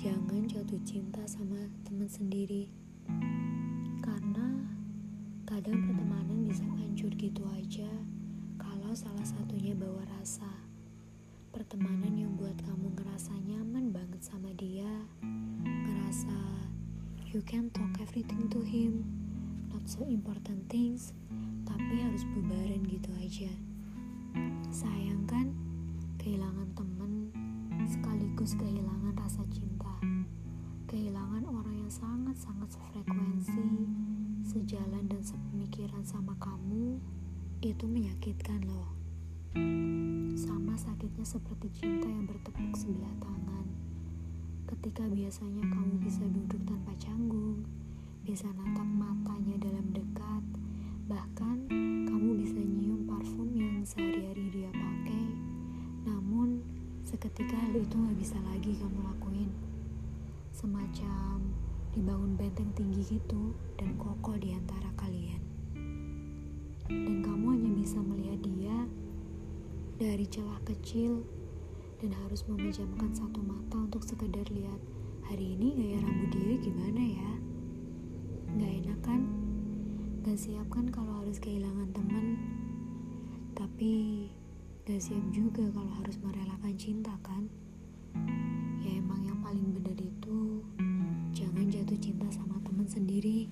jangan jatuh cinta sama teman sendiri. Karena kadang pertemanan bisa hancur gitu aja kalau salah satunya bawa rasa. Pertemanan yang buat kamu ngerasa nyaman banget sama dia. Ngerasa you can talk everything to him. Not so important things tapi harus bubaran gitu aja sekaligus kehilangan rasa cinta. Kehilangan orang yang sangat-sangat sefrekuensi sejalan dan sepemikiran sama kamu itu menyakitkan loh. Sama sakitnya seperti cinta yang bertepuk sebelah tangan. Ketika biasanya kamu bisa duduk tanpa canggung bisa natap matanya seketika hal itu gak bisa lagi kamu lakuin. Semacam dibangun benteng tinggi gitu dan kokoh di antara kalian. Dan kamu hanya bisa melihat dia dari celah kecil dan harus memejamkan satu mata untuk sekedar lihat hari ini gaya rambut dia gimana ya? Gak enak kan? Gak siap kan kalau harus kehilangan gak siap juga kalau harus merelakan cinta kan? Ya emang yang paling benar itu jangan jatuh cinta sama teman sendiri